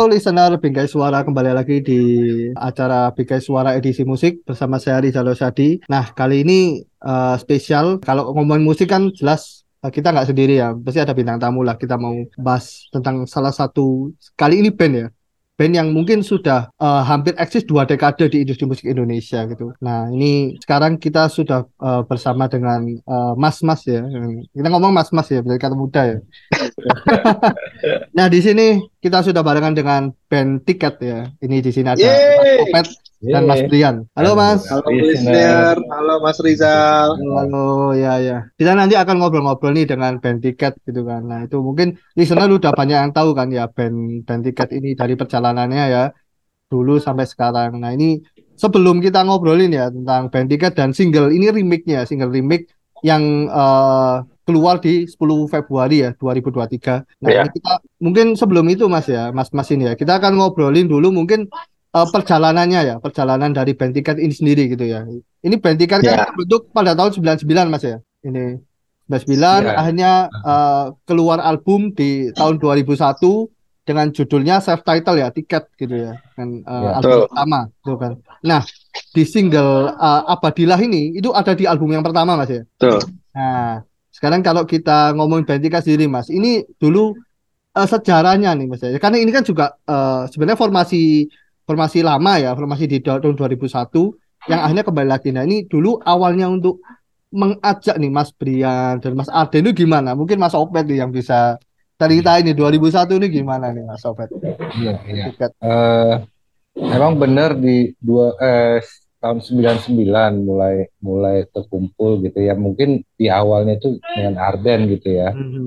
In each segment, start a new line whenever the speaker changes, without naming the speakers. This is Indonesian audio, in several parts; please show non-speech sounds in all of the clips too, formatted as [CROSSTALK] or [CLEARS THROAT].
Halo listener Bingkai Suara kembali lagi di acara Bingkai Suara edisi musik bersama saya Rizal Sadi. Nah kali ini uh, spesial kalau ngomongin musik kan jelas uh, kita nggak sendiri ya, pasti ada bintang tamu lah. Kita mau bahas tentang salah satu kali ini band ya, band yang mungkin sudah uh, hampir eksis dua dekade di industri musik Indonesia gitu. Nah ini sekarang kita sudah uh, bersama dengan uh, mas-mas ya. Kita ngomong mas-mas ya, berarti kata muda ya. [LAUGHS] nah di sini kita sudah barengan dengan band Tiket ya. Ini di sini ada Mas Opet dan Mas Brian. Halo Mas.
Halo listener. Halo Mas Rizal.
Halo, halo ya ya. Kita nanti akan ngobrol-ngobrol nih dengan band Tiket gitu kan. Nah itu mungkin listener udah banyak yang tahu kan ya band band Tiket ini dari perjalanannya ya dulu sampai sekarang. Nah ini sebelum kita ngobrolin ya tentang band Tiket dan single ini remake-nya, single remake yang uh, keluar di 10 Februari ya 2023. Nah, yeah. kita mungkin sebelum itu Mas ya, Mas Mas ini ya. Kita akan ngobrolin dulu mungkin uh, perjalanannya ya, perjalanan dari band tiket ini sendiri gitu ya. Ini band tiket yeah. kan terbentuk pada tahun 99 Mas ya. Ini 99 yeah. akhirnya uh, keluar album di tahun 2001 dengan judulnya self title ya, tiket gitu ya. Kan uh, yeah, album pertama gitu kan. Nah, di single uh, Abadilah ini itu ada di album yang pertama Mas ya.
Betul.
Nah, sekarang kalau kita ngomongin band tiket sendiri Mas, ini dulu uh, sejarahnya nih Mas ya. Karena ini kan juga uh, sebenarnya formasi formasi lama ya, formasi di tahun 2001 yang akhirnya kembali lagi. Nah ini dulu awalnya untuk mengajak nih Mas Brian dan Mas Arden itu gimana? Mungkin Mas Opet nih yang bisa cerita ini 2001 ini gimana nih Mas Opet?
Iya, iya. Uh, emang benar di dua eh, tahun 99 mulai mulai terkumpul gitu ya. Mungkin di awalnya itu dengan Arden gitu ya. Mm -hmm.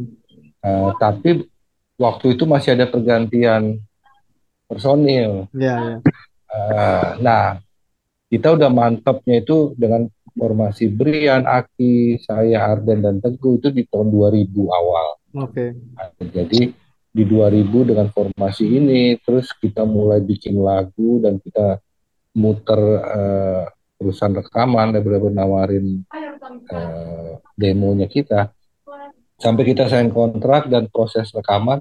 uh, tapi waktu itu masih ada pergantian personil.
Ya, ya.
Uh, nah, kita udah mantapnya itu dengan formasi Brian, Aki, saya, Arden, dan Teguh itu di tahun 2000 awal.
Oke. Okay.
Nah, jadi di 2000 dengan formasi ini, terus kita mulai bikin lagu dan kita muter uh, perusahaan rekaman, dan benar-benar nawarin uh, demonya kita. Sampai kita sign kontrak dan proses rekaman,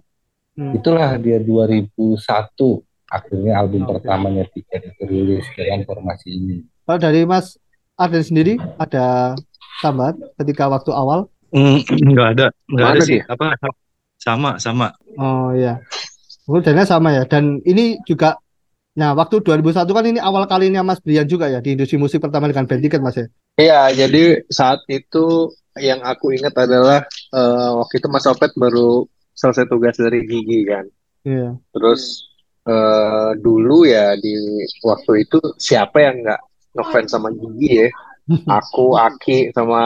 Hmm. Itulah dia 2001 akhirnya album okay. pertamanya Tiket itu rilis dengan formasi ini.
Kalau dari Mas Arden sendiri ada tambahan ketika waktu awal? [CLEARS THROAT]
Mm, enggak ada, enggak ada sih. Apa sama sama.
Oh iya. Kemudiannya sama ya. Dan ini juga Nah, waktu 2001 kan ini awal kalinya Mas Brian juga ya di industri musik pertama dengan band tiket Mas ya?
Iya, jadi saat itu yang aku ingat adalah uh, waktu itu Mas Opet baru selesai tugas dari Gigi kan.
Yeah.
Terus uh, dulu ya di waktu itu siapa yang nggak ngefans sama Gigi ya? Aku, Aki, sama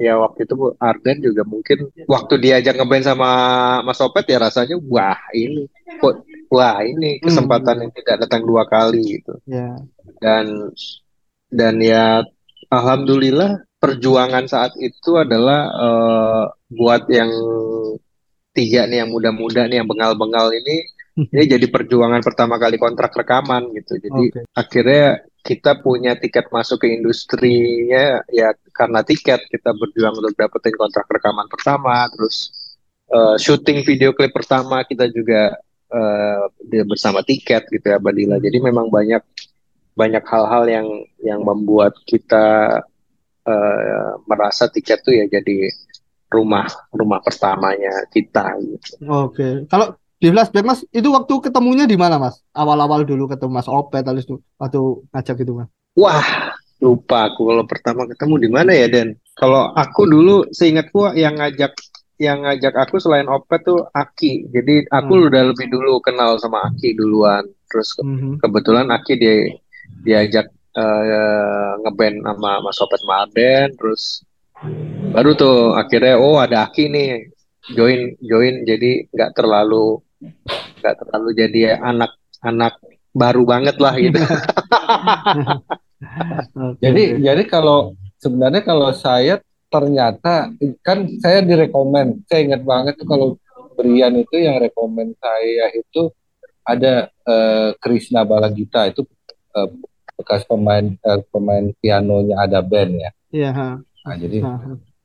ya waktu itu Arden juga mungkin waktu diajak ngeband sama Mas Opet ya rasanya wah ini kok wah ini kesempatan hmm. yang tidak datang dua kali gitu.
Yeah.
Dan dan ya alhamdulillah perjuangan saat itu adalah uh, buat yang tiga nih yang muda-muda nih yang bengal-bengal ini ini jadi perjuangan pertama kali kontrak rekaman gitu. Jadi okay. akhirnya kita punya tiket masuk ke industrinya ya karena tiket kita berjuang untuk dapetin kontrak rekaman pertama, terus uh, syuting video klip pertama kita juga uh, bersama tiket gitu ya Badila. Jadi memang banyak banyak hal-hal yang yang membuat kita uh, merasa tiket tuh ya jadi rumah rumah pertamanya kita gitu.
Oke. Kalau di flashback Mas, itu waktu ketemunya di mana Mas? Awal-awal dulu ketemu Mas Opet terus itu waktu ngajak gitu Mas.
Wah, lupa aku kalau pertama ketemu di mana ya Dan. Kalau aku dulu seingatku yang ngajak yang ngajak aku selain Opet tuh Aki. Jadi aku hmm. udah lebih dulu kenal sama Aki duluan. Terus ke hmm. kebetulan Aki dia diajak uh, ngeband sama Mas Opet Marden terus baru tuh akhirnya oh ada Aki nih join join jadi nggak terlalu nggak terlalu jadi anak-anak baru banget lah gitu. [LAUGHS]
jadi jadi kalau sebenarnya kalau saya ternyata kan saya direkomend, saya ingat banget tuh kalau Brian itu yang rekomend saya itu ada uh, Krishna Balagita itu uh, bekas pemain uh, pemain pianonya ada band ya.
Iya.
Nah, jadi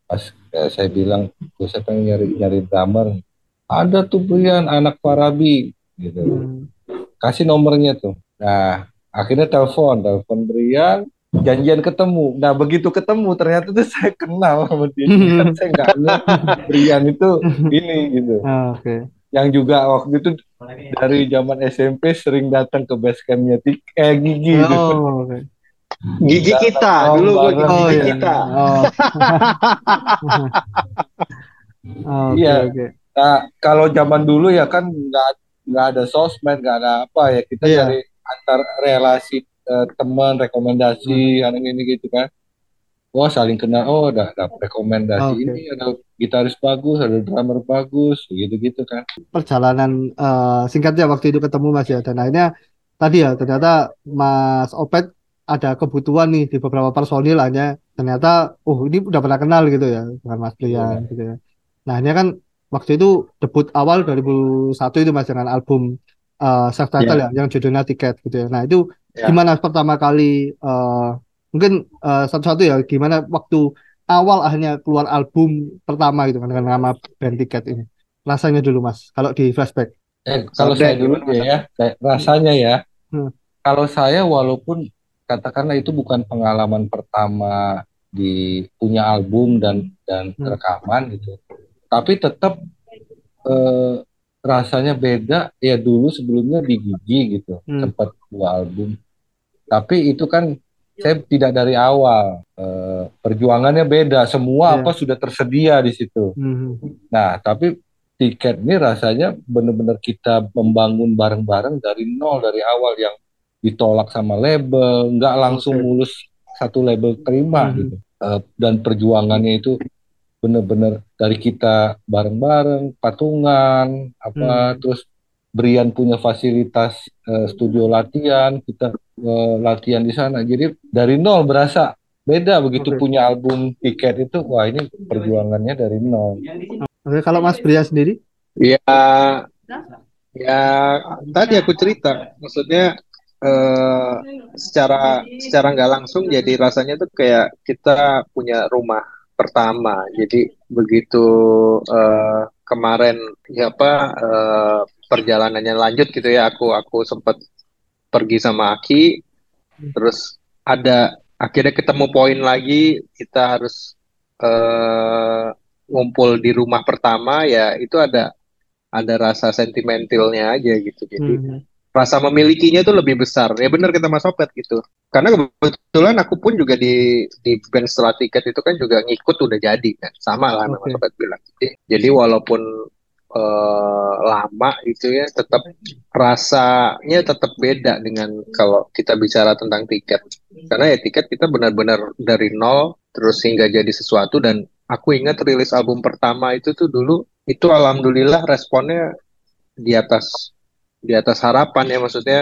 pas eh, saya bilang, saya pengen nyari nyari drummer, ada tuh Brian anak Farabi gitu. Hmm. kasih nomornya tuh. Nah, akhirnya telepon, telepon Brian, janjian ketemu. Nah, begitu ketemu ternyata tuh [LAUGHS] saya kenal sama dia. Kan saya nggak [LAUGHS] lihat Brian itu ini gitu.
Ah, Oke.
Yang juga waktu itu dari zaman SMP sering datang ke base campnya Tik- eh Gigi gitu.
Oh, oke.
Gigi kita dulu gua
bareng.
gigi
Oh, iya. [LAUGHS]
kita.
Oh. Oke,
Iya.
oke.
Nah, kalau zaman dulu ya kan nggak nggak ada sosmed, nggak ada apa ya kita
Iya.
cari antar relasi eh, teman, rekomendasi,
Hmm.
yang ini gitu kan. Oh saling kenal, oh udah ada rekomendasi
Oke.
ini, ada gitaris bagus, ada drummer bagus, gitu-gitu kan.
Perjalanan eh, singkatnya waktu itu ketemu Mas ya dan akhirnya tadi ya ternyata Mas Opet ada kebutuhan nih di beberapa personil hanya ternyata oh ini udah pernah kenal gitu ya dengan Mas Brian gitu ya. Nah, ini kan waktu itu debut awal 2001 itu Mas dengan album eh, self title ya yang judulnya Tiket gitu ya. Nah, itu
Ya.
gimana pertama kali eh, mungkin eh, satu-satu ya gimana waktu awal akhirnya keluar album pertama gitu kan dengan nama band Tiket ini. Rasanya dulu Mas kalau di flashback.
Eh, kalau saya dulu ya, ya, rasanya ya,
Hmm.
kalau saya walaupun katakanlah itu bukan pengalaman pertama di punya album dan dan
Hmm.
rekaman gitu, tapi tetap eh, rasanya beda. Ya dulu sebelumnya di Gigi gitu,
Hmm.
sempat dua album, tapi itu kan saya tidak dari awal. Eh, perjuangannya beda, semua
Iya.
apa sudah tersedia di situ.
Mhm.
Nah, tapi tiket ini rasanya benar-benar kita membangun bareng-bareng dari nol dari awal yang ditolak sama label, nggak langsung
Oke.
mulus satu label terima
Mhm.
gitu. Eh, dan perjuangannya itu benar-benar dari kita bareng-bareng, patungan, apa
Hmm.
terus Brian punya fasilitas eh, studio latihan, kita eh, latihan di sana. Jadi dari nol berasa beda begitu
Oke.
punya album tiket itu, wah ini perjuangannya dari nol.
Oke, kalau Mas Brian sendiri?
Ya, ya tadi aku cerita, maksudnya eh, secara secara nggak langsung jadi rasanya tuh kayak kita punya rumah pertama. Jadi begitu eh, kemarin ya apa eh, perjalanannya lanjut gitu ya, aku aku sempat pergi sama Aki, terus ada akhirnya ketemu poin lagi kita harus eh, ngumpul di rumah pertama ya itu ada ada rasa sentimentalnya aja gitu. Jadi
Mhm.
Rasa memilikinya itu lebih besar. Ya benar kata Mas Opet gitu. Karena kebetulan aku pun juga di di band setelah tiket itu kan juga ngikut udah jadi kan. Sama lah
Oke.
Mas Opet bilang. Jadi, jadi walaupun eh, lama itu ya tetap rasanya tetap beda dengan kalau kita bicara tentang tiket. Karena ya tiket kita benar-benar dari nol terus hingga jadi sesuatu dan aku ingat rilis album pertama itu tuh dulu itu alhamdulillah responnya di atas di atas harapan ya maksudnya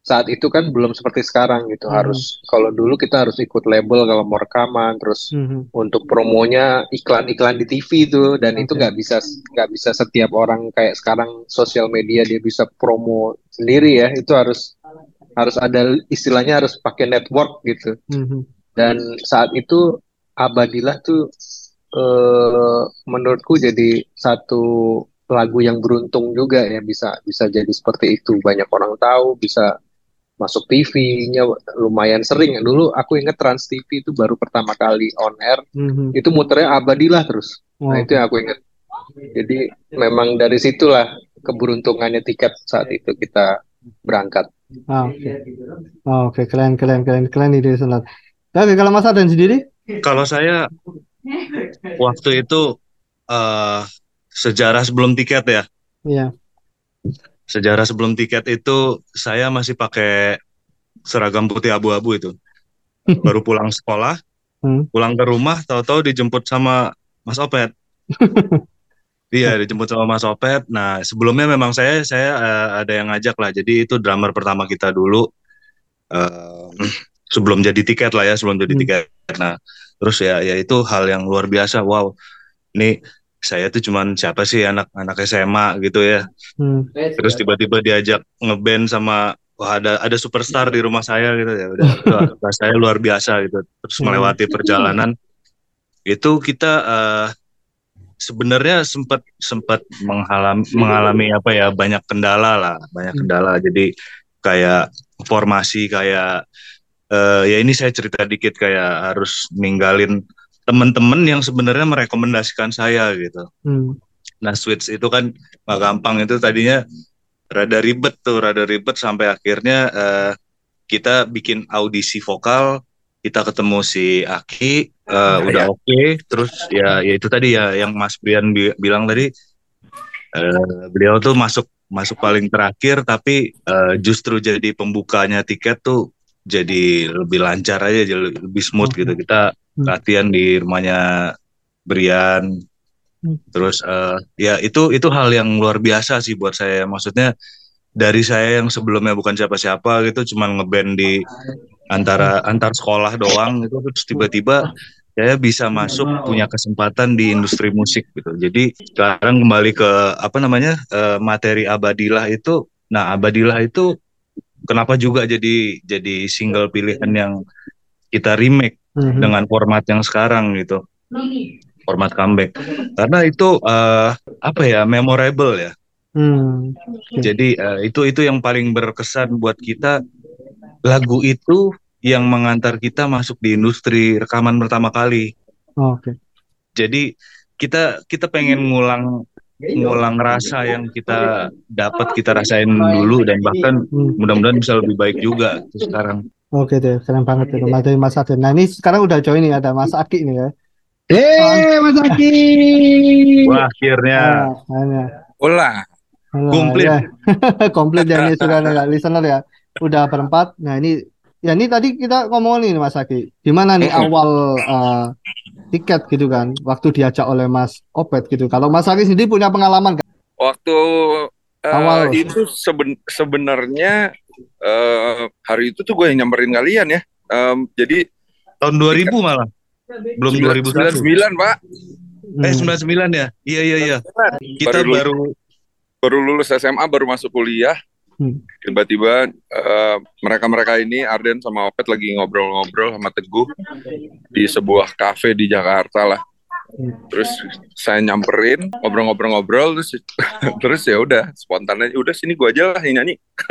saat itu kan belum seperti sekarang gitu
Hmm.
harus kalau dulu kita harus ikut label kalau mau rekaman terus
Mhm.
untuk promonya iklan-iklan di TV itu dan itu
Oke.
nggak bisa nggak bisa setiap orang kayak sekarang sosial media dia bisa promo sendiri ya itu harus harus ada istilahnya harus pakai network gitu
Mhm.
dan saat itu Abadilah tuh eh, menurutku jadi satu lagu yang beruntung juga ya bisa bisa jadi seperti itu banyak orang tahu bisa masuk TV-nya lumayan sering dulu aku inget Trans TV itu baru pertama kali on air
Mhm.
itu muternya Abadilah terus nah
Oke.
itu yang aku inget jadi memang dari situlah keberuntungannya tiket saat itu kita berangkat
Ah, Oke, Oh, oke, keren, keren, keren, keren ide Sonat. Oke, kalau Mas Ardan sendiri?
Kalau saya waktu itu eh, sejarah sebelum tiket ya.
Iya.
Sejarah sebelum tiket itu saya masih pakai seragam putih abu-abu itu. [LAUGHS] Baru pulang sekolah,
Hmm.
pulang ke rumah, tahu-tahu dijemput sama Mas Opet. [LAUGHS] Iya, dijemput sama Mas Opet. Nah, sebelumnya memang saya saya eh, ada yang ngajak lah. Jadi itu drummer pertama kita dulu. Eh, [CLEARS THROAT] sebelum jadi tiket lah ya, sebelum jadi
Hmm.
tiket. Nah, terus ya ya itu hal yang luar biasa. Wow. Ini saya tuh cuman siapa sih anak-anak SMA gitu ya.
Hmm.
Terus tiba-tiba diajak ngeband sama wah ada ada superstar di rumah saya gitu ya. Udah [LAUGHS] rasanya luar biasa gitu. Terus
Hmm.
melewati perjalanan itu kita eh, sebenarnya sempat sempat mengalami mengalami apa ya banyak kendala lah, banyak
Hmm.
kendala. Jadi kayak formasi kayak eh, ya ini saya cerita dikit kayak harus ninggalin teman-teman yang sebenarnya merekomendasikan saya gitu.
Hmm.
Nah switch itu kan nggak gampang itu tadinya rada ribet tuh, rada ribet sampai akhirnya eh, kita bikin audisi vokal, kita ketemu si Aki, eh, udah oke, terus ya ya itu tadi ya yang Mas Brian bi- bilang tadi, eh, beliau tuh masuk masuk paling terakhir, tapi eh, justru jadi pembukanya tiket tuh jadi lebih lancar aja, jadi lebih smooth gitu. Kita
Hmm.
latihan di rumahnya Brian,
Hmm.
Terus eh, ya itu itu hal yang luar biasa sih buat saya. Maksudnya dari saya yang sebelumnya bukan siapa-siapa gitu, cuman ngeband di antara antar sekolah doang gitu, terus tiba-tiba saya bisa masuk punya kesempatan di industri musik gitu. Jadi sekarang kembali ke apa namanya eh, materi Abadilah itu. Nah Abadilah itu kenapa juga jadi jadi single pilihan yang kita remake
Mhm.
dengan format yang sekarang gitu format comeback karena itu eh, apa ya memorable ya
Hmm.
jadi eh, itu itu yang paling berkesan buat kita lagu itu yang mengantar kita masuk di industri rekaman pertama kali
Oke.
jadi kita kita pengen ngulang ngulang rasa yang kita dapat kita rasain dulu dan bahkan
Hmm.
mudah-mudahan bisa lebih baik juga sekarang
Oke deh, keren banget ya. Mas Mas Aden. Nah ini sekarang udah join nih ada Mas Aki nih ya.
Eh, Mas Aki.
wah akhirnya
hanya.
Ulah,
Nah,
Komplit.
ya. [LAUGHS] Komplit ya ini sudah ada listener ya. Udah berempat. Nah ini ya ini tadi kita ngomong nih Mas Aki. Gimana nih awal eh, tiket gitu kan? Waktu diajak oleh Mas Opet gitu. Kalau Mas Aki sendiri punya pengalaman kan?
waktu eh,
Awal.
itu seben- sebenarnya eh, hari itu tuh gue yang nyamperin kalian ya. Em, jadi
tahun 2000 malah belum 2001
99 Pak.
eh
Hmm.
99 ya iya iya iya kita
Baru
baru
baru lulus SMA baru masuk kuliah. Tiba-tiba eh, mereka-mereka ini Arden sama Opet lagi ngobrol-ngobrol sama Teguh di sebuah kafe di Jakarta lah
Hmm.
terus saya nyamperin ngobrol-ngobrol-ngobrol terus [LAUGHS] terus ya udah spontan aja udah sini gua aja lah yang nyanyi [LAUGHS]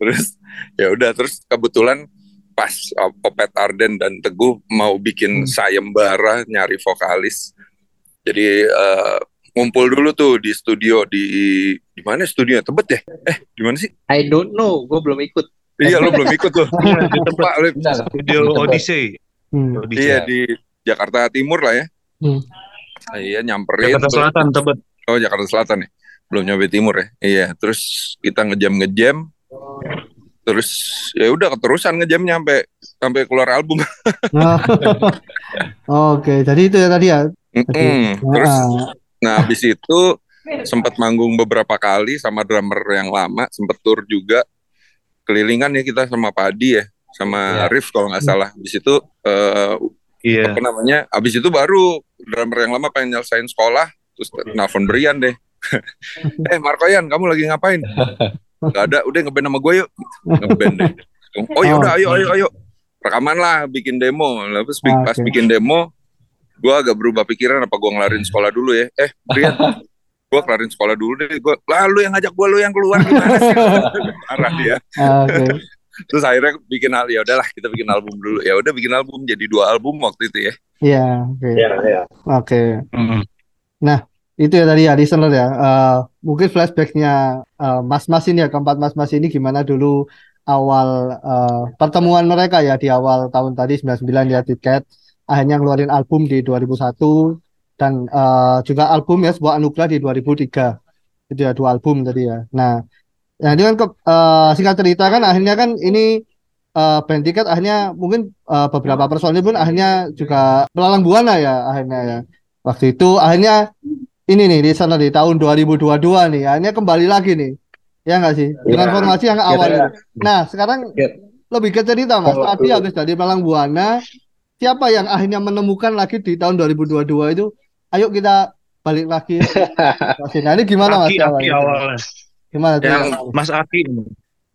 terus ya udah terus kebetulan pas uh, Opet Arden dan Teguh mau bikin
Hmm.
sayembara nyari vokalis jadi eh, ngumpul dulu tuh di studio di di mana studio Tebet ya eh di mana sih
I don't know, gue belum ikut.
iya lo belum [LAUGHS] ikut tuh
Iya, di Tebet.
Lu.
Benar.
studio Odyssey
Hmm.
Odyssey
iya di Jakarta Timur lah ya
Hmm.
Nah, iya nyamperin
Jakarta Selatan Tebet
oh Jakarta Selatan ya belum nyampe Timur ya iya terus kita ngejam ngejam terus ya udah keterusan ngejam nyampe sampai keluar album
Nah. [LAUGHS] Oke, jadi itu ya tadi ya.
Mm-mm. terus
Nah,
Nah, habis itu sempat manggung beberapa kali sama drummer yang lama, sempat tour juga. Kelilingan ya kita sama Padi ya, sama
Ya.
Rif kalau nggak salah. Habis itu eh,
iya
apa namanya? Habis itu baru drummer yang lama pengen nyelesain sekolah, terus nelfon Brian deh. [LAUGHS] eh Markoyan, kamu lagi ngapain? Gak ada, udah ngeband sama gue yuk. Ngeband deh. [LAUGHS] Oh ya udah, ayo ayo ayo. Rekaman lah, bikin demo. Lalu
Ah,
pas
oke.
bikin demo, gue agak berubah pikiran apa gue ngelarin sekolah dulu ya. Eh, Brian, [LAUGHS] gue kelarin sekolah dulu deh. Gue, lalu yang ngajak gue lu yang keluar gimana sih? [LAUGHS] Marah dia.
oke.
Terus akhirnya bikin hal ya udahlah kita bikin album dulu. Ya udah bikin album jadi dua album waktu itu ya.
Iya, oke.
Ya, ya.
Oke.
Mm-mm.
Itu ya tadi ya listener ya. Eh, mungkin flashbacknya eh, mas-mas ini ya keempat mas-mas ini gimana dulu awal eh, pertemuan mereka ya di awal tahun tadi 99 ya tiket akhirnya ngeluarin album di 2001 dan eh, juga album ya sebuah anugerah di 2003 itu ya dua album tadi ya. Nah, nah ini kan ke, eh, singkat cerita kan akhirnya kan ini eh, band tiket akhirnya mungkin eh, beberapa personil pun akhirnya juga melalang buana ya akhirnya ya. Waktu itu akhirnya ini nih di sana di tahun 2022 nih akhirnya kembali lagi nih ya nggak sih dengan
Ya.
formasi yang awal
Ya.
itu. Nah sekarang
Ya.
lebih ke cerita mas tadi habis dari Malang Buana siapa yang akhirnya menemukan lagi di tahun 2022 itu? Ayo kita balik lagi. [LAUGHS] Nah ini gimana mas
Aki Aki
awalnya? gimana tuh?
Yang
Mas Aki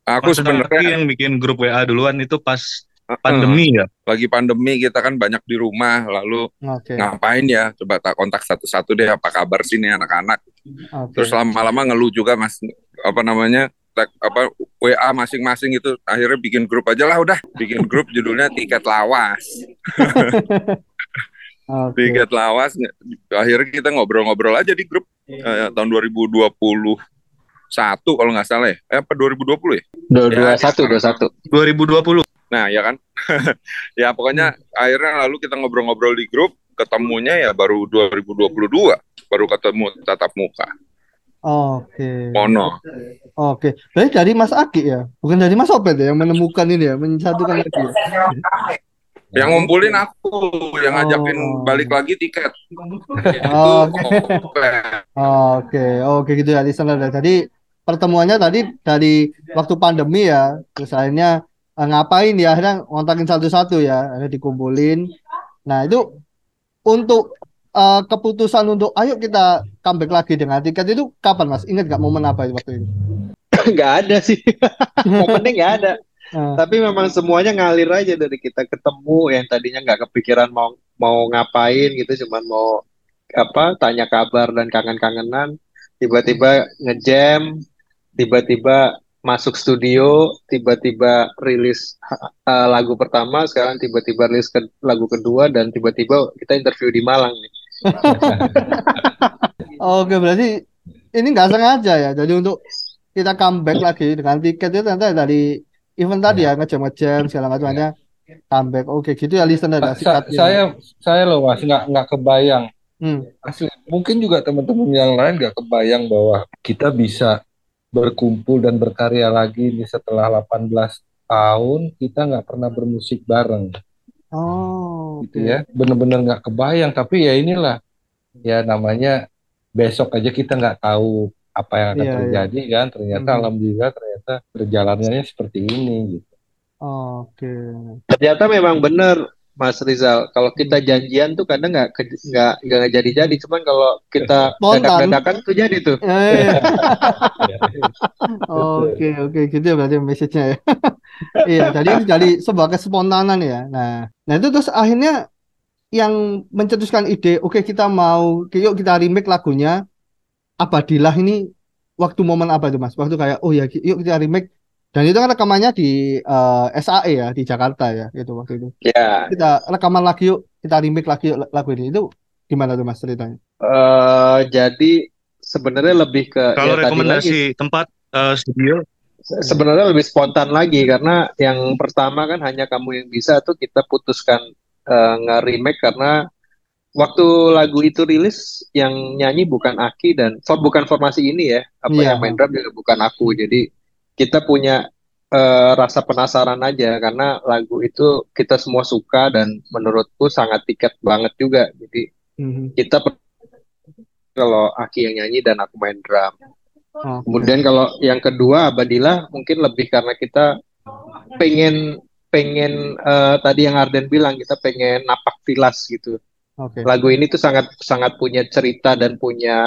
aku
Mas Aki
sebenarnya
yang bikin grup WA duluan itu pas pandemi ya?
Lagi pandemi kita kan banyak di rumah lalu
oke.
ngapain ya? Coba tak kontak satu-satu deh apa kabar sih nih anak-anak?
Oke.
Terus lama-lama ngeluh juga mas, apa namanya, apa WA masing-masing itu akhirnya bikin grup aja lah udah, bikin grup judulnya tiket lawas, [LAUGHS]
Oke.
tiket lawas. Akhirnya kita ngobrol-ngobrol aja di grup eh, tahun 2021 kalau nggak salah ya, eh, apa 2020 ya?
Dua
Ya,
dua
ya.
satu dua satu.
2020.
Nah ya kan, [LAUGHS] ya pokoknya akhirnya lalu kita ngobrol-ngobrol di grup, ketemunya ya baru 2022, baru ketemu tatap muka,
Oke.
mono.
Oke. Berarti dari Mas Aki ya, bukan dari Mas Opet ya yang menemukan ini ya, menyatukan lagi. ya?
Yang ngumpulin aku, yang ngajakin
Oh.
balik lagi tiket.
Oke. Oke, oke gitu ya listener. Tadi pertemuannya tadi dari waktu pandemi ya, terus akhirnya eh, ngapain ya? Akhirnya ngontakin satu-satu ya, akhirnya dikumpulin. Nah itu untuk eh, keputusan untuk ayo kita comeback lagi dengan tiket itu kapan Mas? Ingat gak momen apa itu waktu itu? [LAUGHS]
Nggak ada sih. [LAUGHS] Momennya nggak ada.
Eh,
Tapi memang semuanya ngalir aja dari kita ketemu yang tadinya nggak kepikiran mau mau ngapain gitu, cuman mau apa tanya kabar dan kangen-kangenan. Tiba-tiba ngejam, tiba-tiba masuk studio, tiba-tiba rilis uh, lagu pertama, sekarang tiba-tiba rilis ke lagu kedua dan tiba-tiba kita interview di Malang nih.
Oke, berarti ini nggak sengaja ya. Jadi untuk kita comeback lagi dengan tiket itu ternyata dari event tadi ya ngejam-ngejam segala macamnya comeback. Oke, gitu ya listener ya
Sa-
singkatnya.
saya saya loh mas nggak nggak kebayang
Hmm.
asli mungkin juga teman-teman yang lain nggak kebayang bahwa kita bisa berkumpul dan berkarya lagi nih setelah 18 tahun kita nggak pernah bermusik bareng
Oh,
gitu
oke.
ya bener-bener nggak kebayang tapi ya inilah ya namanya besok aja kita nggak tahu apa yang akan
Iya, iya.
terjadi kan ternyata
Mhm.
alhamdulillah ternyata perjalanannya seperti ini gitu
Oke.
Ternyata memang benar Mas Rizal, kalau kita janjian tuh kadang nggak nggak nggak jadi-jadi, cuman kalau kita dadak-dadakan tuh jadi tuh.
Eh, [LAUGHS] [LAUGHS] Oke, oke, gitu ya berarti message-nya ya. [LAUGHS] Iya, jadi jadi sebuah kespontanan ya. Nah, nah itu terus akhirnya yang mencetuskan ide, oke kita mau, yuk kita remake lagunya Abadilah ini waktu momen apa itu Mas? Waktu kayak, oh ya, yuk kita remake. Dan itu kan rekamannya di eh, SAE ya, di Jakarta ya, gitu waktu itu.
Ya,
Kita rekaman lagi yuk, kita remake lagi yuk lagu ini. Itu gimana tuh Mas ceritanya?
eh, jadi sebenarnya lebih ke
Kalau
ya tadi lagi
rekomendasi tempat eh, studio,
Se- sebenarnya lebih spontan lagi karena yang pertama kan hanya kamu yang bisa tuh kita putuskan eh, nge-remake karena waktu lagu itu rilis yang nyanyi bukan Aki dan for, bukan formasi ini ya apa
Iya.
yang main drum juga bukan aku jadi kita punya eh, rasa penasaran aja karena lagu itu kita semua suka dan menurutku sangat tiket banget juga jadi
Mhm.
kita kalau Aki yang nyanyi dan aku main drum
Oke.
Kemudian kalau yang kedua Abadilah mungkin lebih karena kita pengen pengen eh, tadi yang Arden bilang kita pengen napak tilas gitu.
Oke.
Lagu ini tuh sangat sangat punya cerita dan punya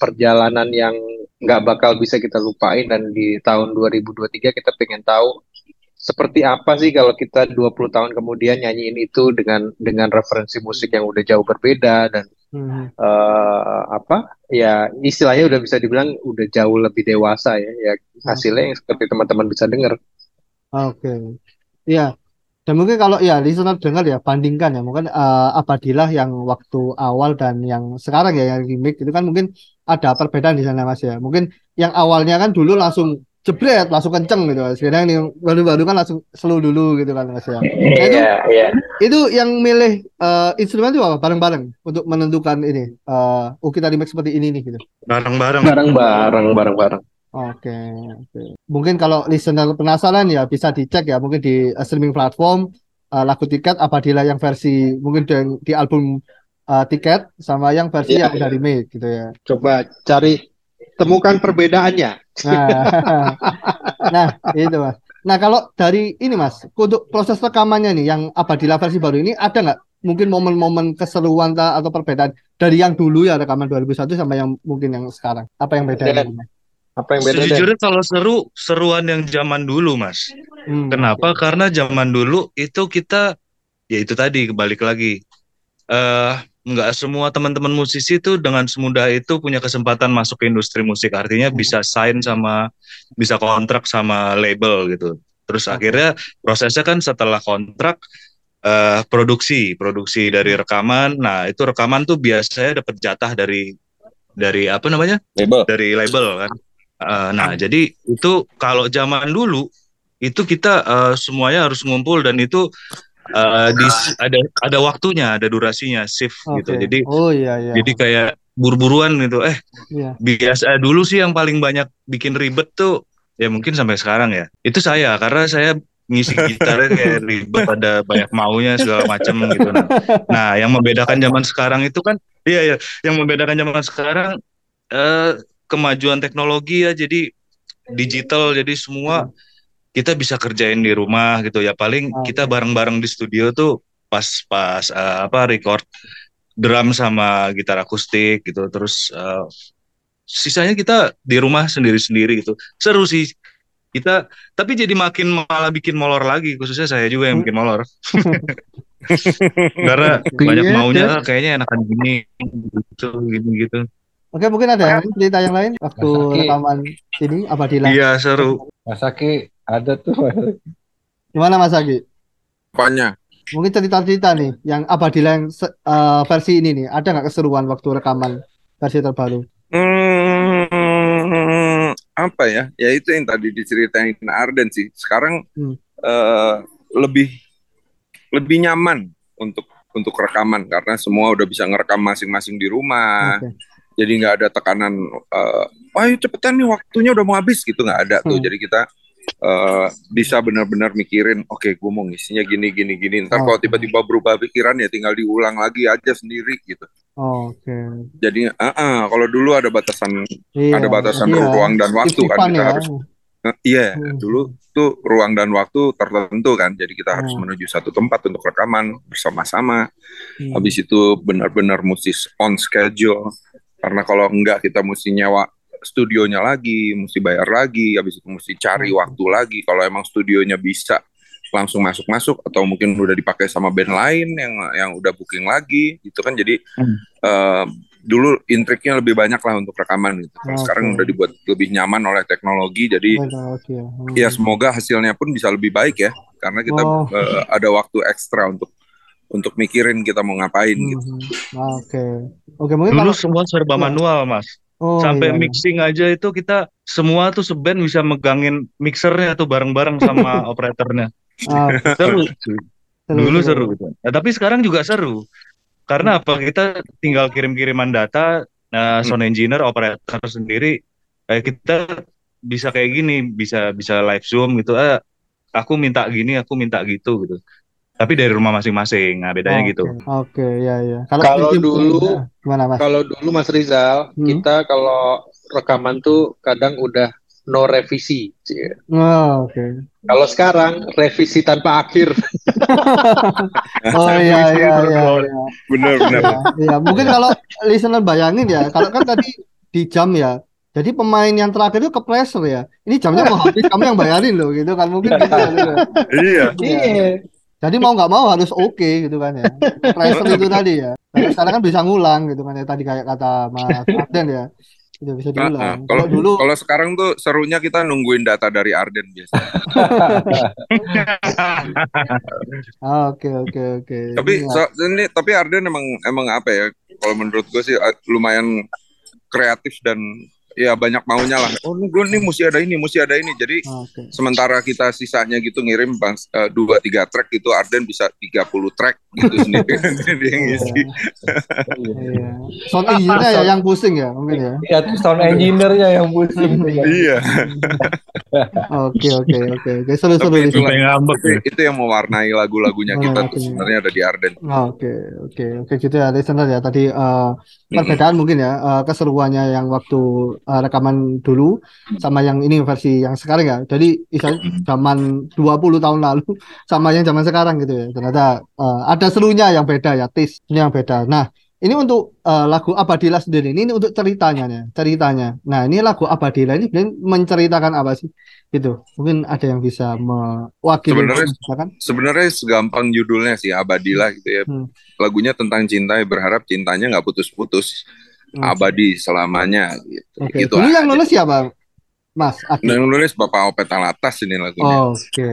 perjalanan yang nggak bakal bisa kita lupain dan di tahun 2023 kita pengen tahu seperti apa sih kalau kita 20 tahun kemudian nyanyiin itu dengan dengan referensi musik yang udah jauh berbeda dan
Mhm.
eh apa ya istilahnya udah bisa dibilang udah jauh lebih dewasa ya ya hasilnya yang seperti teman-teman bisa dengar
Oke. Iya. Dan mungkin kalau ya listener dengar ya bandingkan ya mungkin eh, Abadilah yang waktu awal dan yang sekarang ya yang remake itu kan mungkin ada perbedaan di sana Mas ya. Mungkin yang awalnya kan dulu langsung jebret, langsung kenceng gitu. Sekarang yang baru-baru kan langsung slow dulu gitu kan Mas ya. Nah, itu
iya
itu yang milih eh, instrumen itu apa? Bareng-bareng untuk menentukan ini. eh oh kita remake seperti ini nih gitu.
bareng-bareng.
bareng-bareng bareng-bareng
Oke, oke. Mungkin kalau listener penasaran ya bisa dicek ya mungkin di eh, streaming platform eh, lagu tiket Abadilah yang versi mungkin di, di album eh, tiket sama yang versi
Iya,
yang udah remake gitu ya.
coba cari temukan perbedaannya
Nah, [LAUGHS] nah itu mas. Nah kalau dari ini mas, untuk proses rekamannya nih yang Abadilah versi baru ini ada nggak mungkin momen-momen keseruan ta- atau perbedaan dari yang dulu ya rekaman 2001 sama yang mungkin yang sekarang? Apa yang beda?
Dan- apa yang beda?
Sejujurnya kalau seru, seruan yang zaman dulu, Mas.
Hmm,
Kenapa? Karena zaman dulu itu kita, ya itu tadi balik lagi. eh nggak semua teman-teman musisi tuh dengan semudah itu punya kesempatan masuk ke industri musik. Artinya bisa sign sama bisa kontrak sama label gitu. Terus akhirnya prosesnya kan setelah kontrak eh, produksi, produksi dari rekaman. Nah, itu rekaman tuh biasanya dapat jatah dari dari apa namanya?
Label.
Dari label kan. Eh, nah, jadi itu kalau zaman dulu itu kita eh, semuanya harus ngumpul dan itu eh, di ada ada waktunya, ada durasinya, shift gitu.
Oke.
Jadi
Oh iya iya.
jadi kayak buru-buruan gitu. Eh,
Iya.
biasa dulu sih yang paling banyak bikin ribet tuh ya mungkin sampai sekarang ya. Itu saya karena saya ngisi gitarnya kayak ribet ada banyak maunya segala macam gitu. Nah, nah, yang membedakan zaman sekarang itu kan iya ya, yang membedakan zaman sekarang eh kemajuan teknologi ya jadi digital jadi semua kita bisa kerjain di rumah gitu ya. Paling
Oke.
kita bareng-bareng di studio tuh pas pas eh, apa record drum sama gitar akustik gitu. Terus eh, sisanya kita di rumah sendiri-sendiri gitu. Seru sih. Kita tapi jadi makin malah bikin molor lagi. Khususnya saya juga yang bikin molor. [LAUGHS] Karena banyak
Iya,
maunya
iya.
"Ah, kayaknya enakan gini gitu gini gitu
Oke, mungkin ada yang lain, cerita yang lain waktu
Aki.
rekaman ini Abadillah.
iya seru
Mas Aki ada tuh
Gimana Mas Agi?
Apanya?
Mungkin cerita-cerita nih yang yang se- eh, versi ini nih, ada nggak keseruan waktu rekaman versi terbaru?
Hmm, apa ya? Ya itu yang tadi diceritain Arden sih. Sekarang
Hmm.
eh, lebih lebih nyaman untuk untuk rekaman karena semua udah bisa ngerekam masing-masing di rumah.
Oke.
Jadi nggak ada tekanan. eh Ayo cepetan nih waktunya udah mau habis gitu nggak ada tuh.
Hmm.
Jadi kita eh, bisa benar-benar mikirin, oke, gue mau ngisinya gini gini gini. Ntar kalau
Oke.
tiba-tiba berubah pikiran ya tinggal diulang lagi aja sendiri gitu.
Oke.
Jadi, ah, ah, kalau dulu ada batasan
Iya,
ada batasan
iya.
ruang dan waktu kan kita
ya.
harus eh, iya
Hmm.
dulu tuh ruang dan waktu tertentu kan jadi kita harus
Hmm.
menuju satu tempat untuk rekaman bersama-sama
Hmm.
habis itu benar-benar mesti on schedule karena kalau enggak kita mesti nyewa studionya lagi mesti bayar lagi habis itu mesti cari
Hmm.
waktu lagi kalau emang studionya bisa langsung masuk-masuk atau mungkin udah dipakai sama band lain yang yang udah booking lagi gitu kan jadi
Hmm.
eh, dulu intriknya lebih banyak lah untuk rekaman gitu Kalau
Oke.
sekarang udah dibuat lebih nyaman oleh teknologi jadi
Oke, oke. Hmm.
ya semoga hasilnya pun bisa lebih baik ya karena kita
Oh.
eh, ada waktu ekstra untuk untuk mikirin kita mau ngapain
Hmm,
gitu
hmm. Oke. Oke, mungkin
dulu
kalau
semua serba
Iya.
manual mas
oh
sampai
iya, iya.
mixing aja itu kita semua tuh seband bisa megangin mixernya tuh bareng-bareng sama [LAUGHS] operatornya
Ah, [LAUGHS]
seru
seru,
dulu
seru.
seru gitu nah, tapi sekarang juga seru karena apa kita tinggal kirim-kiriman data nah
Hmm.
sound engineer operator sendiri kayak kita bisa kayak gini bisa bisa live zoom gitu eh aku minta gini aku minta gitu gitu tapi dari rumah masing-masing nah bedanya
Oke,
gitu
Oke, ya ya. Kalau
dulu-
gimana Mas?
Kalau dulu Mas Rizal,
Hmm.
kita kalau rekaman tuh kadang udah no revisi.
Oh, oke.
Kalau sekarang revisi tanpa akhir. [LAUGHS] [LAUGHS]
Oh iya iya iya. iya.
bener bener
Iya, iya. Mungkin kalau listener bayangin ya, kalau kan tadi di jam ya. Jadi pemain yang terakhir itu ke pressure ya. Ini jamnya mau habis, kamu yang bayarin loh gitu kan. Mungkin gitu ya. gitu ya.
iya
Iya. Jadi mau nggak mau harus oke gitu kan ya. Pressure itu tadi ya. Kalau sekarang kan bisa ngulang gitu kan ya. Tadi kayak kata Mas Arden ya. Itu bisa
Ah, ah.
diulang.
kalau
Kalau dulu
kalau sekarang tuh serunya kita nungguin data dari Arden biasanya
Ah, [LAUGHS] oke oke oke.
tapi
Ini
so- ini tapi Arden emang emang apa ya kalau menurut gue sih lumayan kreatif dan ya banyak maunya lah oh gue nih mesti ada ini mesti ada ini jadi
ya. Oke.
sementara kita sisanya gitu ngirim bang- eh, dua tiga track gitu Arden bisa 30 track gitu sendiri [LAUGHS] dia yang ngisi
Iya. Sound engineer ya yang pusing ya mungkin ya.
Iya tuh sound engineer-nya yang pusing.
iya
Oke oke oke oke seru seru
Tapi
di
itulah-
Sampai ngambek
itu,
ya.
itu yang mewarnai lagu-lagunya kita tuh
Oke.
sebenarnya ada di Arden
Oke oke oke gitu ya listener ya tadi eh, perbedaan mungkin ya eh, keseruannya yang waktu eh, rekaman dulu sama yang ini versi yang sekarang ya. Jadi istilah zaman 20 tahun lalu [LAUGHS] sama yang zaman sekarang gitu ya. Ternyata eh, ada serunya yang beda ya, taste yang beda. Nah, ini untuk eh, lagu Abadillah sendiri ini, ini untuk ceritanya nih, ceritanya. Nah, ini lagu Abadillah ini menceritakan apa sih? Gitu. Mungkin ada yang bisa mewakili
Sebenarnya
menceritakan.
sebenarnya segampang judulnya sih Abadilah gitu ya.
Hmm.
Lagunya tentang cinta berharap cintanya nggak putus-putus,
Hmm.
Abadi selamanya gitu.
Oke.
Gitu
Ini yang nulis siapa? Mas Aki.
Yang nulis Bapak Opet Alatas ini lagunya.
Oke.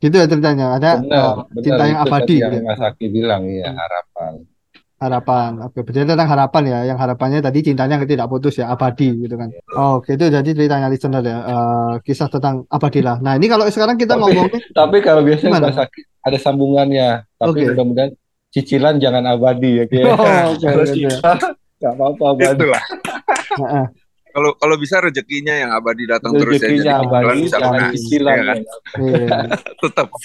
Gitu ya ceritanya. Ada
Benar,
eh,
benar
cinta yang abadi gitu
yang
ya.
Mas Aki bilang ya harapan.
Harapan. Oke, berarti tentang harapan ya. Yang harapannya tadi cintanya yang tidak putus ya, abadi gitu kan. Oke, itu jadi ceritanya listener ya. Eh, kisah tentang abadilah. Nah, ini kalau sekarang kita
Tapi-
ngomongin
Tapi kalau biasanya
Gimana?
Mas Aki ada sambungannya. Tapi
Oke.
mudah-mudahan cicilan jangan abadi ya. [LAUGHS]
Oh, oke,
Kalau nggak apa-apa abadi.
Itulah. [LAUGHS] Kalau kalau bisa rezekinya yang abadi datang terus ya.
Rezekinya abadi
bisa
jangan
lunas.
cicilan.
ya kan?
Iya. [LAUGHS]
Tetap. [LAUGHS]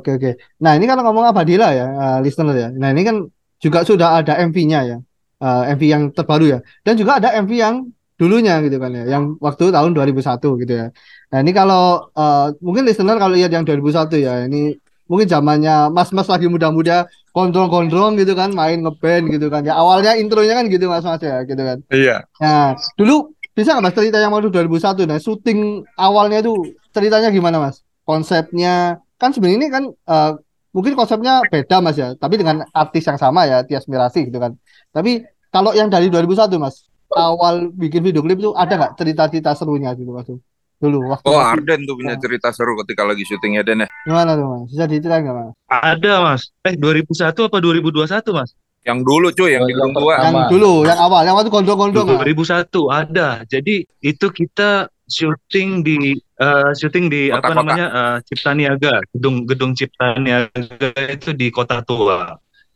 Oke oke. Nah ini kalau ngomong Abadillah ya, eh, listener ya. Nah ini kan juga sudah ada MV-nya ya, Eh, MV yang terbaru ya. Dan juga ada MV yang dulunya gitu kan ya, yang waktu tahun 2001 gitu ya. Nah ini kalau eh, mungkin listener kalau lihat yang 2001 ya, ini mungkin zamannya mas-mas lagi muda-muda, gondrong-gondrong gitu kan, main ngeband gitu kan. Ya awalnya intronya kan gitu mas-mas ya, gitu kan.
Iya.
Nah dulu bisa nggak mas cerita yang waktu 2001 nah syuting awalnya tuh ceritanya gimana mas konsepnya kan sebenarnya ini kan eh, mungkin konsepnya beda mas ya tapi dengan artis yang sama ya Tias Mirasih gitu kan tapi kalau yang dari 2001 mas awal bikin video klip tuh ada nggak cerita-cerita serunya gitu mas dulu waktu
Oh Arden tuh punya cerita seru ketika lagi syutingnya Den ya.
gimana tuh mas bisa diceritain nggak mas
Ada mas. Eh 2001 apa 2021 mas?
Yang dulu cuy, yang di
Yang
gedung tua.
yang
Sama.
dulu yang awal yang waktu gondrong-gondrong Mas.
2001 ada. Jadi itu kita syuting di eh, syuting di apa
Kota-kota.
namanya eh, Cipta Niaga, gedung gedung Cipta Niaga itu di Kota Tua.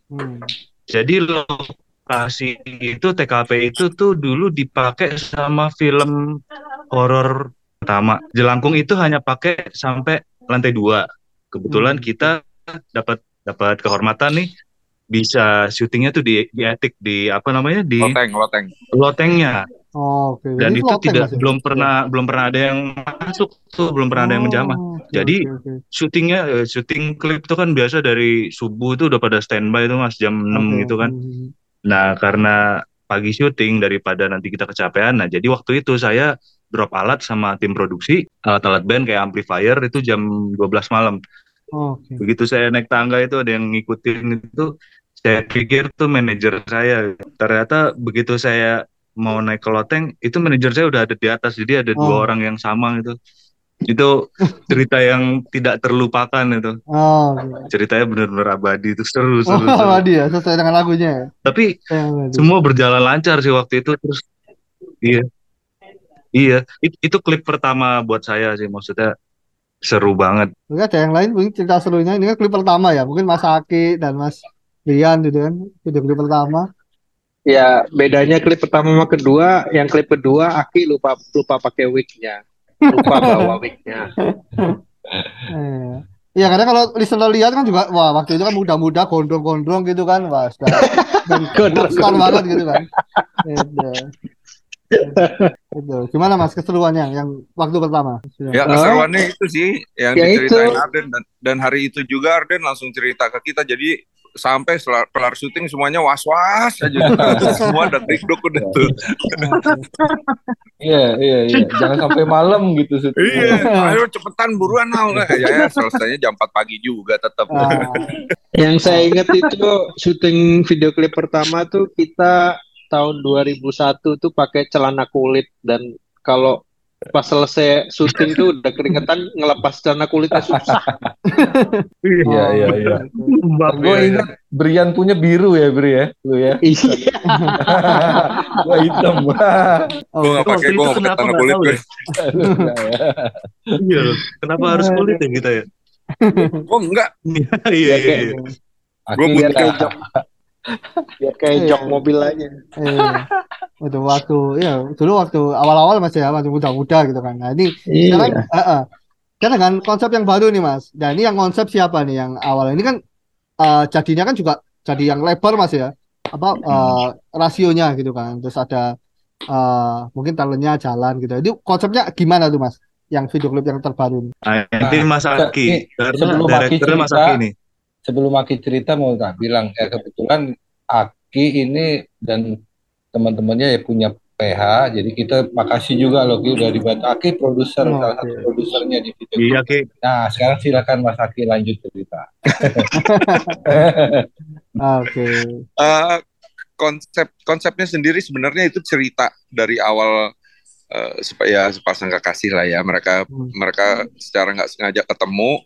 Hmm.
Jadi lokasi itu TKP itu tuh dulu dipakai sama film horor pertama. Jelangkung itu hanya pakai sampai lantai dua. Kebetulan
Hmm.
kita dapat dapat kehormatan nih bisa syutingnya tuh di di etik di apa namanya di
Loteng, loteng.
lotengnya
Oh, oke
dan
Jadi
itu tidak belum pernah belum pernah ada yang masuk tuh belum pernah ada yang menjamah.
Oh, oke,
Jadi,
oke, oke.
Syutingnya eh, syuting klip tuh kan biasa dari subuh tuh udah pada standby tuh Mas jam 6
Oke.
gitu kan. Nah, karena pagi syuting daripada nanti kita kecapean. Nah, jadi waktu itu saya drop alat sama tim produksi, alat-alat band kayak amplifier itu jam 12 malam.
Oke.
Begitu saya naik tangga itu ada yang ngikutin itu, saya pikir tuh manajer saya. Ternyata begitu saya mau naik ke loteng, itu manajer saya udah ada di atas. Jadi ada dua
Oh.
orang yang sama itu. Itu cerita yang tidak terlupakan itu.
Oh, oke.
Ceritanya benar-benar abadi itu seru,
Oh,
seru, seru.
Abadi ya, sesuai dengan lagunya ya.
Tapi
Abadi.
semua berjalan lancar sih waktu itu terus iya iya It- itu klip pertama buat saya sih maksudnya seru banget
Mungkin ada yang lain mungkin cerita serunya ini kan klip pertama ya, mungkin Mas Aki dan Mas Rian gitu kan, video klip pertama.
Ya, bedanya klip pertama sama kedua, yang klip kedua Aki lupa lupa pakai wignya, lupa bawa wignya.
Eh. Iya, karena kalau listener lihat kan juga, wah waktu itu kan muda-muda, gondrong-gondrong gitu kan, wah sudah [LAUGHS] rockstar banget gitu kan. Gitu. Gimana Mas keseruannya yang waktu pertama?
Ya keseruannya itu sih yang
Ya
diceritain
itu.
Arden dan, dan hari itu juga Arden langsung cerita ke kita jadi sampai setelah kelar syuting semuanya was-was aja [LAUGHS] semua udah dikduk udah tuh
Iya, iya, iya. Jangan sampai malam gitu syuting.
iya ayo cepetan buruan now [LAUGHS] ya, ya selesainya jam 4 pagi juga tetap
Ah,
Yang saya ingat itu syuting video klip pertama tuh kita tahun 2001 tuh pakai celana kulit dan kalau pas selesai syuting tuh udah keringetan ngelepas celana kulitnya susah. [LAUGHS]
Iya, iya, iya. Gue
iya,
ingat Brian punya biru ya, Bri ya, lu ya.
Iya. [LAUGHS]
Gue hitam. [LAUGHS]
oh,
gue nggak pakai
itu
gue nggak pakai
kenapa
celana kulit gue
ya? iya kenapa harus kulit ya kita ya
oh enggak
iya iya iya iya.
Biar kayak jok kayak jok mobil aja.
eh, itu waktu ya dulu waktu awal-awal masih ya masih muda-muda gitu kan. Nah ini sekarang
Iya.
eh, eh. kan dengan konsep yang baru nih Mas. Dan ini yang konsep siapa nih yang awal ini kan eh, jadinya kan juga jadi yang lebar Mas ya. Apa eh, rasionya gitu kan. Terus ada eh, mungkin talentnya jalan gitu. Itu konsepnya gimana tuh Mas? Yang video klip yang terbaru ini.
Nah, nanti Mas
Nah,
Aki
ini
karena
sebelum Aki
direkturnya Mas
cerita,
Aki nih
sebelum Aki cerita mau tak bilang, ya kebetulan Aki ini dan teman-temannya ya punya PH. Jadi kita makasih juga loh Ki udah dibantu Aki produser
Oh,
salah satu produsernya di video.
Iya, Ki.
Nah, sekarang silakan Mas Aki lanjut cerita. [LAUGHS]
Oke.
Eh, konsep konsepnya sendiri sebenarnya itu cerita dari awal eh, supaya sepasang kekasih lah ya mereka
Hmm.
mereka secara nggak sengaja ketemu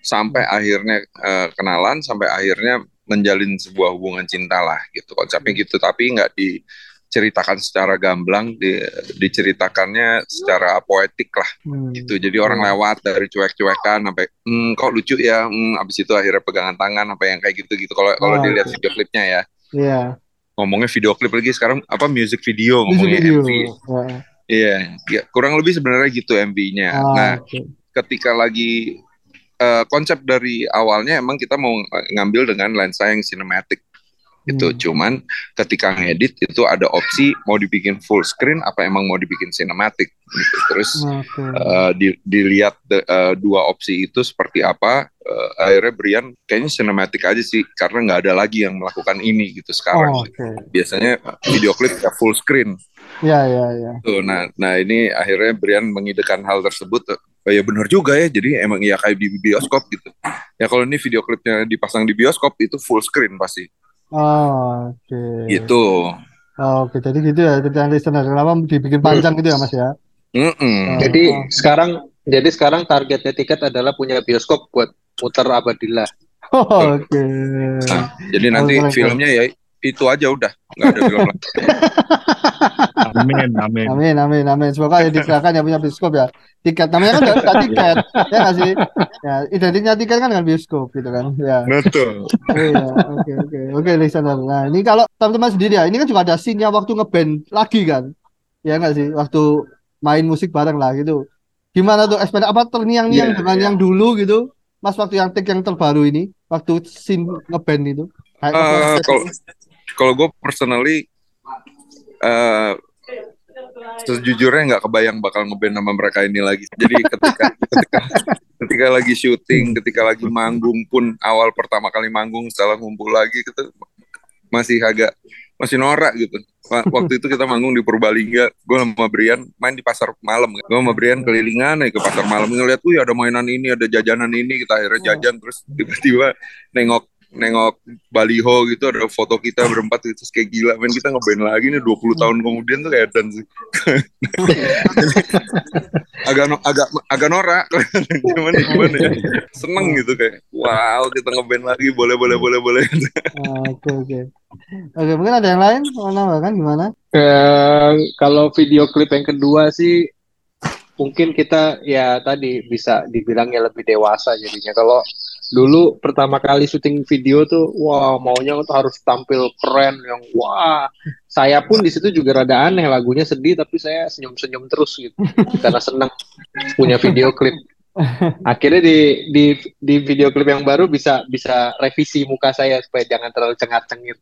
sampai akhirnya eh, kenalan sampai akhirnya menjalin sebuah hubungan cinta lah gitu. Konsepnya gitu tapi nggak diceritakan secara gamblang di, diceritakannya secara poetik lah
Hmm.
gitu. Jadi orang lewat dari cuek-cuekan sampai hmm, kok lucu ya? Hmm, abis itu akhirnya pegangan tangan apa yang kayak gitu gitu kalau kalau
Oh,
dilihat video klipnya ya.
Iya.
ngomongnya video klip lagi sekarang apa music video
Music
ngomongnya
video.
MV
Ya.
iya ya, kurang lebih sebenarnya gitu MV-nya
Ah,
nah
oke.
ketika lagi eh, konsep dari awalnya emang kita mau ng- ngambil dengan lensa yang cinematic gitu
Hmm.
cuman ketika ngedit itu ada opsi mau dibikin full screen apa emang mau dibikin cinematic gitu terus
Oke.
eh, di- dilihat de- eh, dua opsi itu seperti apa eh, akhirnya Brian kayaknya cinematic aja sih karena nggak ada lagi yang melakukan ini gitu sekarang
Oh, oke.
biasanya video klip ya full screen
Ya, ya, ya.
tuh nah nah ini akhirnya Brian mengidekan hal tersebut oh, ya benar juga ya jadi emang ya kayak di bioskop gitu ya kalau ini video klipnya dipasang di bioskop itu full screen pasti
Oh, oke.
gitu
Oh, oke, jadi gitu ya cerita listener. Kenapa dibikin panjang gitu ya, Mas ya?
Mm-mm.
Oh.
Jadi sekarang jadi sekarang targetnya tiket adalah punya bioskop buat muter Abadillah. [LAUGHS]
Oh, oke.
Nah, jadi nanti
keren.
filmnya ya itu aja udah nggak ada film lagi
Amin, amin.
Amin, amin, amin. Semoga ya diserahkan yang punya bioskop ya. Tiket namanya kan nggak tiket, ya nggak sih? Ya, identiknya tiket kan dengan bioskop gitu kan. Ya.
betul
Iya, oke, oke, oke, listener. Nah, ini kalau teman-teman sendiri ya, ini kan juga ada scene-nya waktu ngeband lagi kan, ya nggak sih? Waktu main musik bareng lah gitu. Gimana tuh eksperimen apa terngiang-ngiang
Iya,
dengan
iya.
yang dulu gitu, Mas waktu yang take yang terbaru ini, waktu scene ngeband itu? Kayak apa?
kalau kalau gue personally eh sejujurnya nggak kebayang bakal ngeband sama mereka ini lagi. Jadi ketika [LAUGHS] ketika ketika lagi syuting, ketika lagi manggung pun awal pertama kali manggung setelah ngumpul lagi gitu masih agak masih norak gitu. Wa- Waktu itu kita manggung di Purbalingga, gue sama Brian main di pasar malam. Gue sama Brian kelilingan aja ke pasar malam ngeliat, wih ada mainan ini, ada jajanan ini, kita akhirnya jajan terus tiba-tiba nengok nengok baliho gitu ada foto kita berempat itu terus kayak gila men kita ngeband lagi nih 20 tahun kemudian tuh kayak dan sih [LAUGHS] agak no- agak agak norak [LAUGHS] gimana gimana ya seneng gitu kayak wow kita ngeband lagi boleh boleh boleh boleh
Ah, Oke, oke. Oke, mungkin ada yang lain mau nambahkan gimana?
Eh, kalau video klip yang kedua sih mungkin kita ya tadi bisa dibilang ya lebih dewasa jadinya. Kalau dulu pertama kali syuting video tuh wah maunya tuh harus tampil keren yang wah saya pun di situ juga rada aneh lagunya sedih tapi saya senyum-senyum terus gitu [LAUGHS] karena senang punya video klip. Akhirnya di di di video klip yang baru bisa bisa revisi muka saya supaya jangan terlalu cengat-cengit.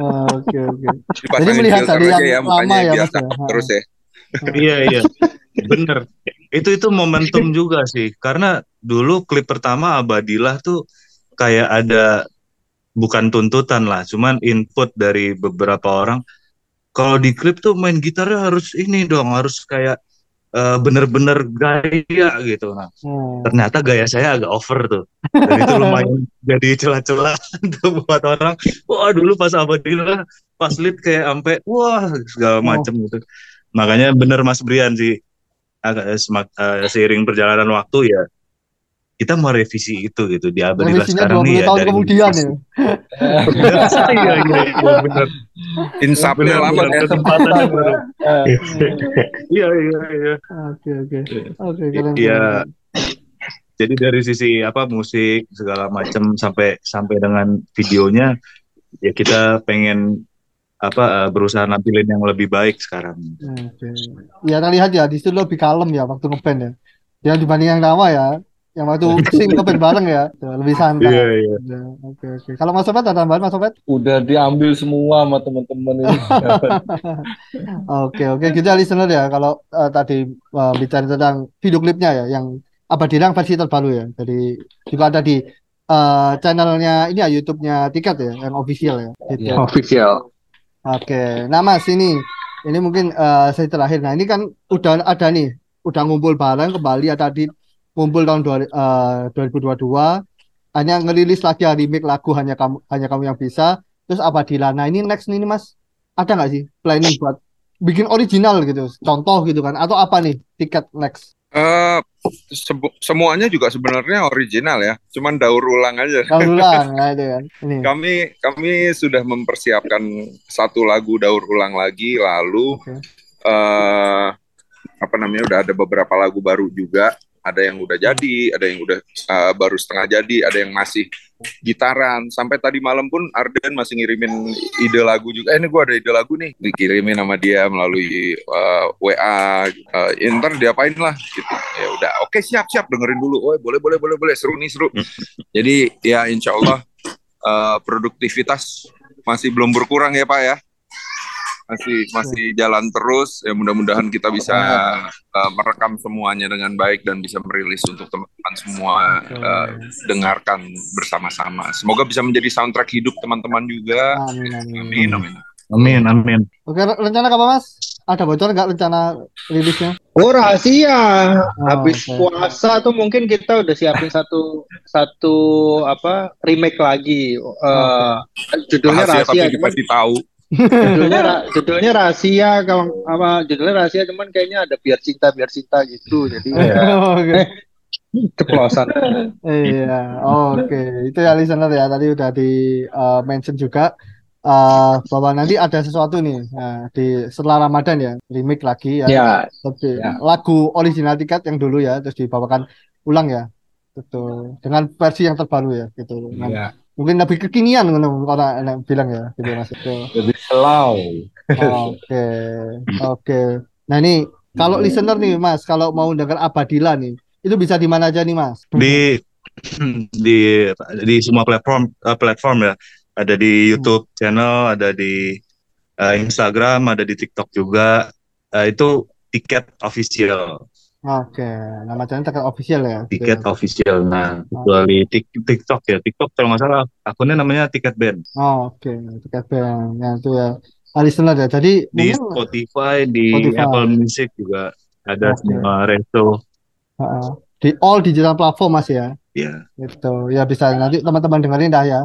Ah, [LAUGHS] Oke, oke.
dipasangin
melihat
aja
yang
ya mukanya
lama ya,
biar
Mas, ya?
cakep terus ya
Iya, iya. Bener. Itu itu momentum [LAUGHS] juga sih. Karena dulu klip pertama Abadilah tuh kayak ada bukan tuntutan lah, cuman input dari beberapa orang. Kalau di klip tuh main gitarnya harus ini dong, harus kayak eh, bener-bener gaya gitu. Nah,
Hmm.
ternyata gaya saya agak over tuh. Dan itu lumayan [LAUGHS] jadi celah-celah [LAUGHS] tuh buat orang. Wah, dulu pas Abadilah pas lead kayak sampai wah segala
Oh.
macem gitu. Makanya bener Mas Brian sih agak semak, eh, seiring perjalanan waktu ya kita mau revisi itu gitu di
Revisinya
sekarang
20
nih ya
tahun
dari
kemudian ya. [LAUGHS]
iya iya iya bener
lama ya
kesempatannya belum [LAUGHS] iya iya iya
Oke, oke. Oke, keren.
Iya. jadi dari sisi apa musik segala macam sampai sampai dengan videonya ya kita pengen apa eh, berusaha nampilin yang lebih baik sekarang
Oke. Ya, terlihat ya di situ lebih kalem ya waktu ngeband ya. Yang dibanding yang lama ya. Yang waktu [LAUGHS] sing ngeband bareng ya, Tuh, lebih santai.
iya iya
Ya, Oke, oke. Kalau Mas Sobat ada tambahan Mas Sobat?
Udah diambil semua sama teman-teman ini. [LAUGHS]
Oke, oke. Kita listener ya. Kalau eh, tadi eh, bicara tentang video klipnya ya, yang Abadilang versi terbaru ya. Jadi juga ada di eh, channelnya ini ya YouTube-nya Tiket ya, yang official ya. Gitu.
Iya.
Official.
Oke, nah Mas ini, ini mungkin eh, saya terakhir. Nah ini kan udah ada nih, udah ngumpul bareng kembali ya tadi ngumpul tahun dua, eh, 2022, hanya ngerilis lagi remake lagu hanya kamu hanya kamu yang bisa. Terus Abadila. Nah ini next nih Mas, ada nggak sih planning buat bikin original gitu, contoh gitu kan? Atau apa nih tiket next?
Sebu- semuanya juga sebenarnya original ya, cuman daur ulang aja.
Tahun ulang, [LAUGHS] itu kan. Ini.
Kami kami sudah mempersiapkan satu lagu daur ulang lagi, lalu
Oke.
eh apa namanya udah ada beberapa lagu baru juga, ada yang udah jadi, ada yang udah eh, baru setengah jadi, ada yang masih gitaran. Sampai tadi malam pun Arden masih ngirimin ide lagu juga. Eh ini gua ada ide lagu nih, dikirimin sama dia melalui eh, WA. Eh, ya ntar diapain lah gitu. Ya udah, oke siap siap dengerin dulu. Oh boleh boleh boleh boleh seru nih seru. [LAUGHS] Jadi ya insya Allah eh, produktivitas masih belum berkurang ya Pak ya. Masih masih jalan terus. Ya mudah-mudahan kita bisa eh, merekam semuanya dengan baik dan bisa merilis untuk teman-teman semua eh, dengarkan bersama-sama. Semoga bisa menjadi soundtrack hidup teman-teman juga.
Amin, amin.
Amin amin.
Amin, amin.
Oke, re- rencana apa Mas? Ada bocor nggak rencana rilisnya?
Oh rahasia. Habis
oke.
puasa tuh mungkin kita udah siapin satu satu apa remake lagi. Eh, judulnya
Rahasia
rahasia,
tapi dikasih tahu. [LAUGHS]
judulnya judulnya rahasia kalau apa judulnya rahasia cuman kayaknya ada biar cinta biar cinta gitu. Jadi [LAUGHS] ya ceplosan.
Iya, oke. Itu ya listener ya. Tadi udah di uh, mention juga uh, bahwa nanti ada sesuatu nih nah, di setelah Ramadan ya, remake lagi ya.
Ya,
Tapi
Ya.
lagu original tiket yang dulu ya, terus dibawakan ulang ya. Betul. Dengan versi yang terbaru ya, gitu.
Iya.
Mungkin lebih kekinian ngono orang enak bilang ya, gitu Mas. Itu.
Lebih slow.
Oke, oke. Nah ini kalau listener nih Mas, kalau mau dengar Abadila nih, itu bisa di mana aja nih Mas?
Di [CLEARS THROAT] di di semua platform eh, platform ya. Ada di YouTube channel, ada di eh, Instagram, ada di TikTok juga. Eh, itu tiket official,
Oke, nama channel terkenal official ya.
tiket official. Nah, kecuali Tik- TikTok ya. TikTok kalau nggak salah akunnya namanya Tiket Band.
Oh, oke, tiket band. Ya itu ya. Ah, listener ya. Jadi
Di
mungkin
Spotify, di
Spotify.
Apple Music juga ada
Oke.
semua resto.
uh, di all digital platform Mas ya.
Ya,
Itu ya bisa nanti teman-teman dengerin dah ya.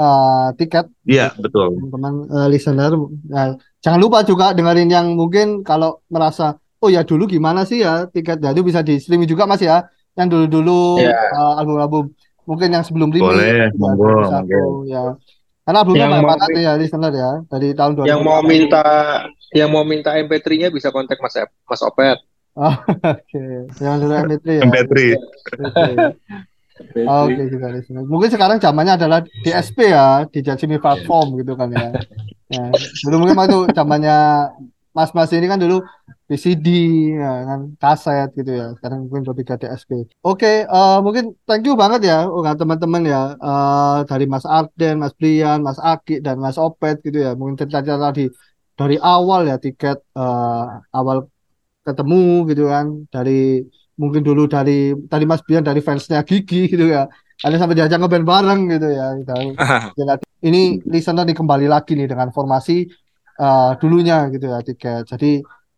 Eh, tiket
iya betul.
teman-teman eh, listener. Nah, jangan lupa juga dengerin yang mungkin kalau merasa oh ya dulu gimana sih ya tiket ya itu bisa di streaming juga Mas ya. Yang dulu-dulu
Ya.
eh, album-album mungkin yang sebelum remake
Boleh,
ya,
monggo,
2021, ya. Karena albumnya
Yang
banyak banget ya listener ya dari tahun 2000.
yang mau minta yang mau minta MP3-nya bisa kontak Mas Mas Opet. [LAUGHS]
Oke, yang dulu MP3 ya.
MP3. [LAUGHS]
Oke. Juga listener. Mungkin sekarang zamannya adalah DSP ya, di streaming platform gitu kan ya. [LAUGHS] Ya, dulu mungkin waktu zamannya Mas-mas ini kan dulu VCD ya kan kaset gitu ya. Sekarang mungkin lebih ke DSP. Oke, eh, mungkin thank you banget ya oh, teman-teman ya eh, dari Mas Arden, Mas Brian, Mas Aki dan Mas Opet gitu ya. Mungkin cerita-cerita tadi dari awal ya tiket eh, awal ketemu gitu kan dari mungkin dulu dari tadi Mas Brian dari fansnya Gigi gitu ya ada sampai diajak ngeband bareng gitu ya gitu. Ya, [LAUGHS] ini listener nih kembali lagi nih dengan formasi eh, dulunya gitu ya tiket jadi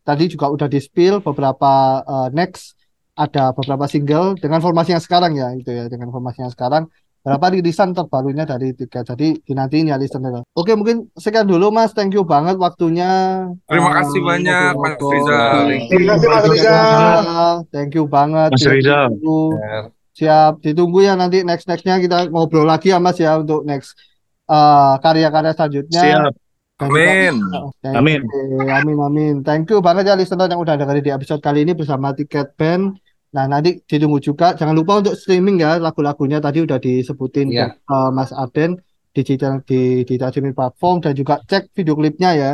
tadi juga udah di spill beberapa eh, next ada beberapa single dengan formasi yang sekarang ya gitu ya dengan formasi yang sekarang berapa rilisan terbarunya dari tiket jadi dinantiin ya listener oke mungkin sekian dulu Mas thank you banget waktunya
Terima kasih banyak, Mas. Rizal.
Terima kasih Mas Rizal.
Thank you banget.
Mas Rizal.
Ditunggu. Siap, ditunggu ya nanti next nextnya kita ngobrol lagi ya Mas ya untuk next eh, karya-karya selanjutnya.
Siap.
Juga-
Amin.
Amin.
you. Amin, amin. Thank you banget ya listener yang udah dengerin di episode kali ini bersama Tiket Band. Nah, nanti ditunggu juga. Jangan lupa untuk streaming ya lagu-lagunya tadi udah disebutin
Iya.
eh, Mas Arden di digital di di streaming platform dan juga cek video klipnya ya.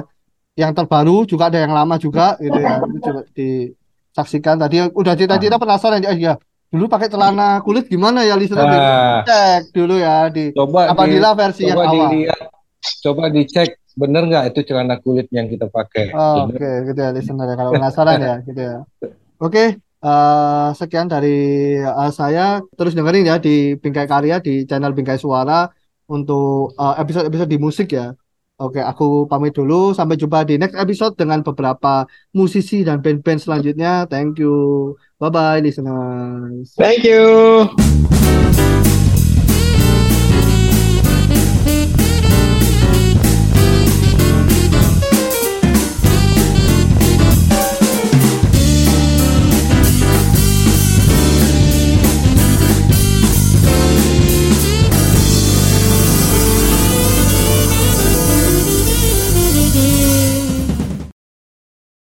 Yang terbaru juga ada yang lama juga gitu ya. Itu coba disaksikan tadi udah cita-cita penasaran ya. ya. Dulu pakai celana kulit gimana ya listener?
Nah,
Cek dulu ya di
coba di,
Apabila versi yang
coba
awal.
dilihat, coba dicek bener nggak itu celana kulit yang kita pakai.
Oh. Oke, gitu ya listener ya. Kalau penasaran ya, gitu ya. Oke, eh, sekian dari eh, saya. Terus dengerin ya di Bingkai Karya di channel Bingkai Suara untuk eh, episode-episode di musik ya. Oke, aku pamit dulu. Sampai jumpa di next episode dengan beberapa musisi dan band-band selanjutnya. Thank you. Bye-bye, listeners.
Thank you.